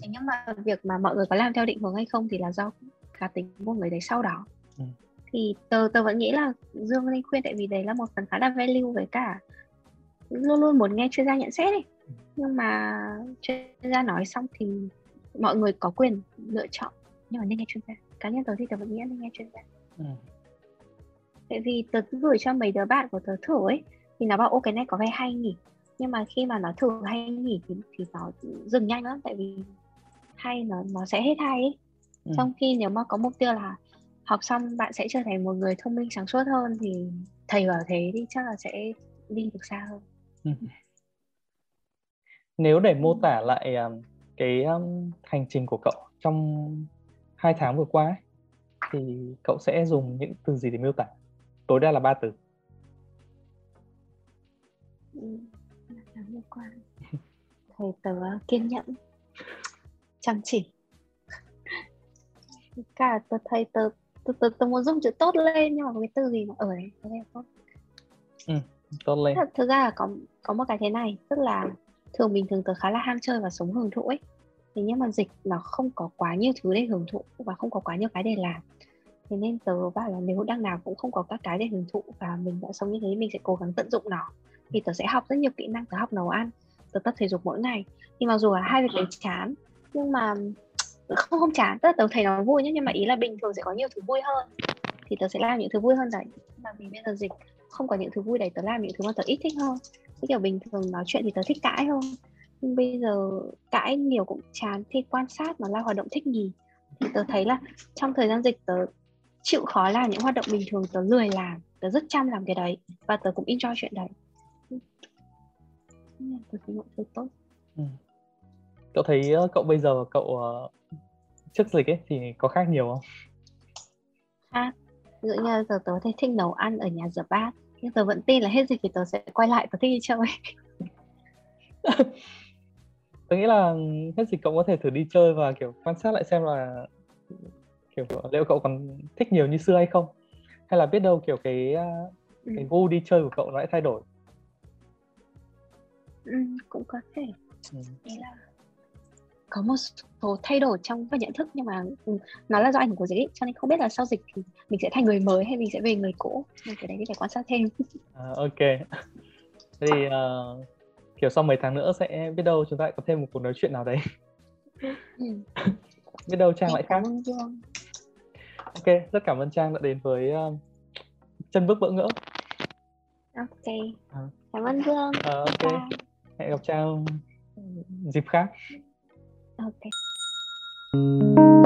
Thế nhưng mà việc mà mọi người có làm theo định hướng hay không thì là do cá tính của người đấy sau đó. Ừ. thì tớ tớ vẫn nghĩ là dương nên khuyên tại vì đấy là một phần khá là value với cả luôn luôn muốn nghe chuyên gia nhận xét ấy ừ. nhưng mà chuyên gia nói xong thì mọi người có quyền lựa chọn nhưng mà nên nghe chuyên gia cá nhân tớ thì tớ vẫn nghĩ nên nghe chuyên gia ừ. tại vì tớ gửi cho mấy đứa bạn của tớ thử ấy thì nó bảo ô cái này có vẻ hay nhỉ nhưng mà khi mà nó thử hay nhỉ thì, thì nó dừng nhanh lắm tại vì hay nó nó sẽ hết hay ấy ừ. trong khi nếu mà có mục tiêu là học xong bạn sẽ trở thành một người thông minh sáng suốt hơn thì thầy bảo thế thì chắc là sẽ đi được xa hơn. Ừ. nếu để mô tả lại um, cái um, hành trình của cậu trong hai tháng vừa qua ấy, thì cậu sẽ dùng những từ gì để miêu tả? Tối đa là ba từ. Ừ, vừa qua. Thầy tớ kiên nhẫn chăm chỉ. Cả tớ thấy tớ tớ, tớ, tớ muốn dùng chữ tốt lên nhưng mà có cái từ gì mà ở đấy có thể tốt ừ, tốt lên. Thực ra là có có một cái thế này tức là thường bình thường tớ khá là ham chơi và sống hưởng thụ ấy. Thế nhưng mà dịch nó không có quá nhiều thứ để hưởng thụ và không có quá nhiều cái để làm. Thế nên tớ bảo là nếu đăng nào cũng không có các cái để hưởng thụ và mình đã sống như thế mình sẽ cố gắng tận dụng nó. Thì tớ sẽ học rất nhiều kỹ năng tớ học nấu ăn tớ tập thể dục mỗi ngày. Thì mặc dù là hai việc đấy chán nhưng mà không không chán tức là tớ thấy nó vui nhé nhưng mà ý là bình thường sẽ có nhiều thứ vui hơn. Thì tớ sẽ làm những thứ vui hơn đấy. Mà vì bây giờ dịch, không có những thứ vui đấy, tớ làm những thứ mà tớ ít thích hơn. Cái kiểu bình thường nói chuyện thì tớ thích cãi hơn. Nhưng bây giờ cãi nhiều cũng chán. Thì quan sát nó là hoạt động thích gì thì tớ thấy là trong thời gian dịch tớ chịu khó làm những hoạt động bình thường, tớ lười làm, tớ rất chăm làm cái đấy và tớ cũng enjoy chuyện đấy. Tớ thấy mọi thứ tốt. Ừ. cậu thấy ờ, cậu bây giờ cậu ờ, trước dịch ấy thì có khác nhiều không? Khác. Ví dụ như giờ tớ thấy thích nấu ăn ở nhà rửa bát nhưng tớ vẫn tin là hết dịch thì tớ sẽ quay lại tớ thích đi chơi. Tôi nghĩ là hết dịch cậu có thể thử đi chơi và kiểu quan sát lại xem là kiểu liệu cậu còn thích nhiều như xưa hay không? Hay là biết đâu kiểu cái à, ừ. cái gu đi chơi của cậu nó lại thay đổi? Ừ, cũng có thể. Ừ. là có một số thay đổi trong và nhận thức nhưng mà ừ, nó là do ảnh hưởng của dịch cho nên không biết là sau dịch thì mình sẽ thành người mới hay mình sẽ về người cũ. Nên cái đấy thì phải quan sát thêm. À, ok. Thì uh, kiểu sau mấy tháng nữa sẽ biết đâu chúng ta lại có thêm một cuộc nói chuyện nào đấy. Ừ. biết đâu trang lại khác. ok rất cảm ơn trang đã đến với uh, chân bước bỡ ngỡ. Ok. À. cảm ơn dương à, ok. Bye. hẹn gặp trang dịp khác ok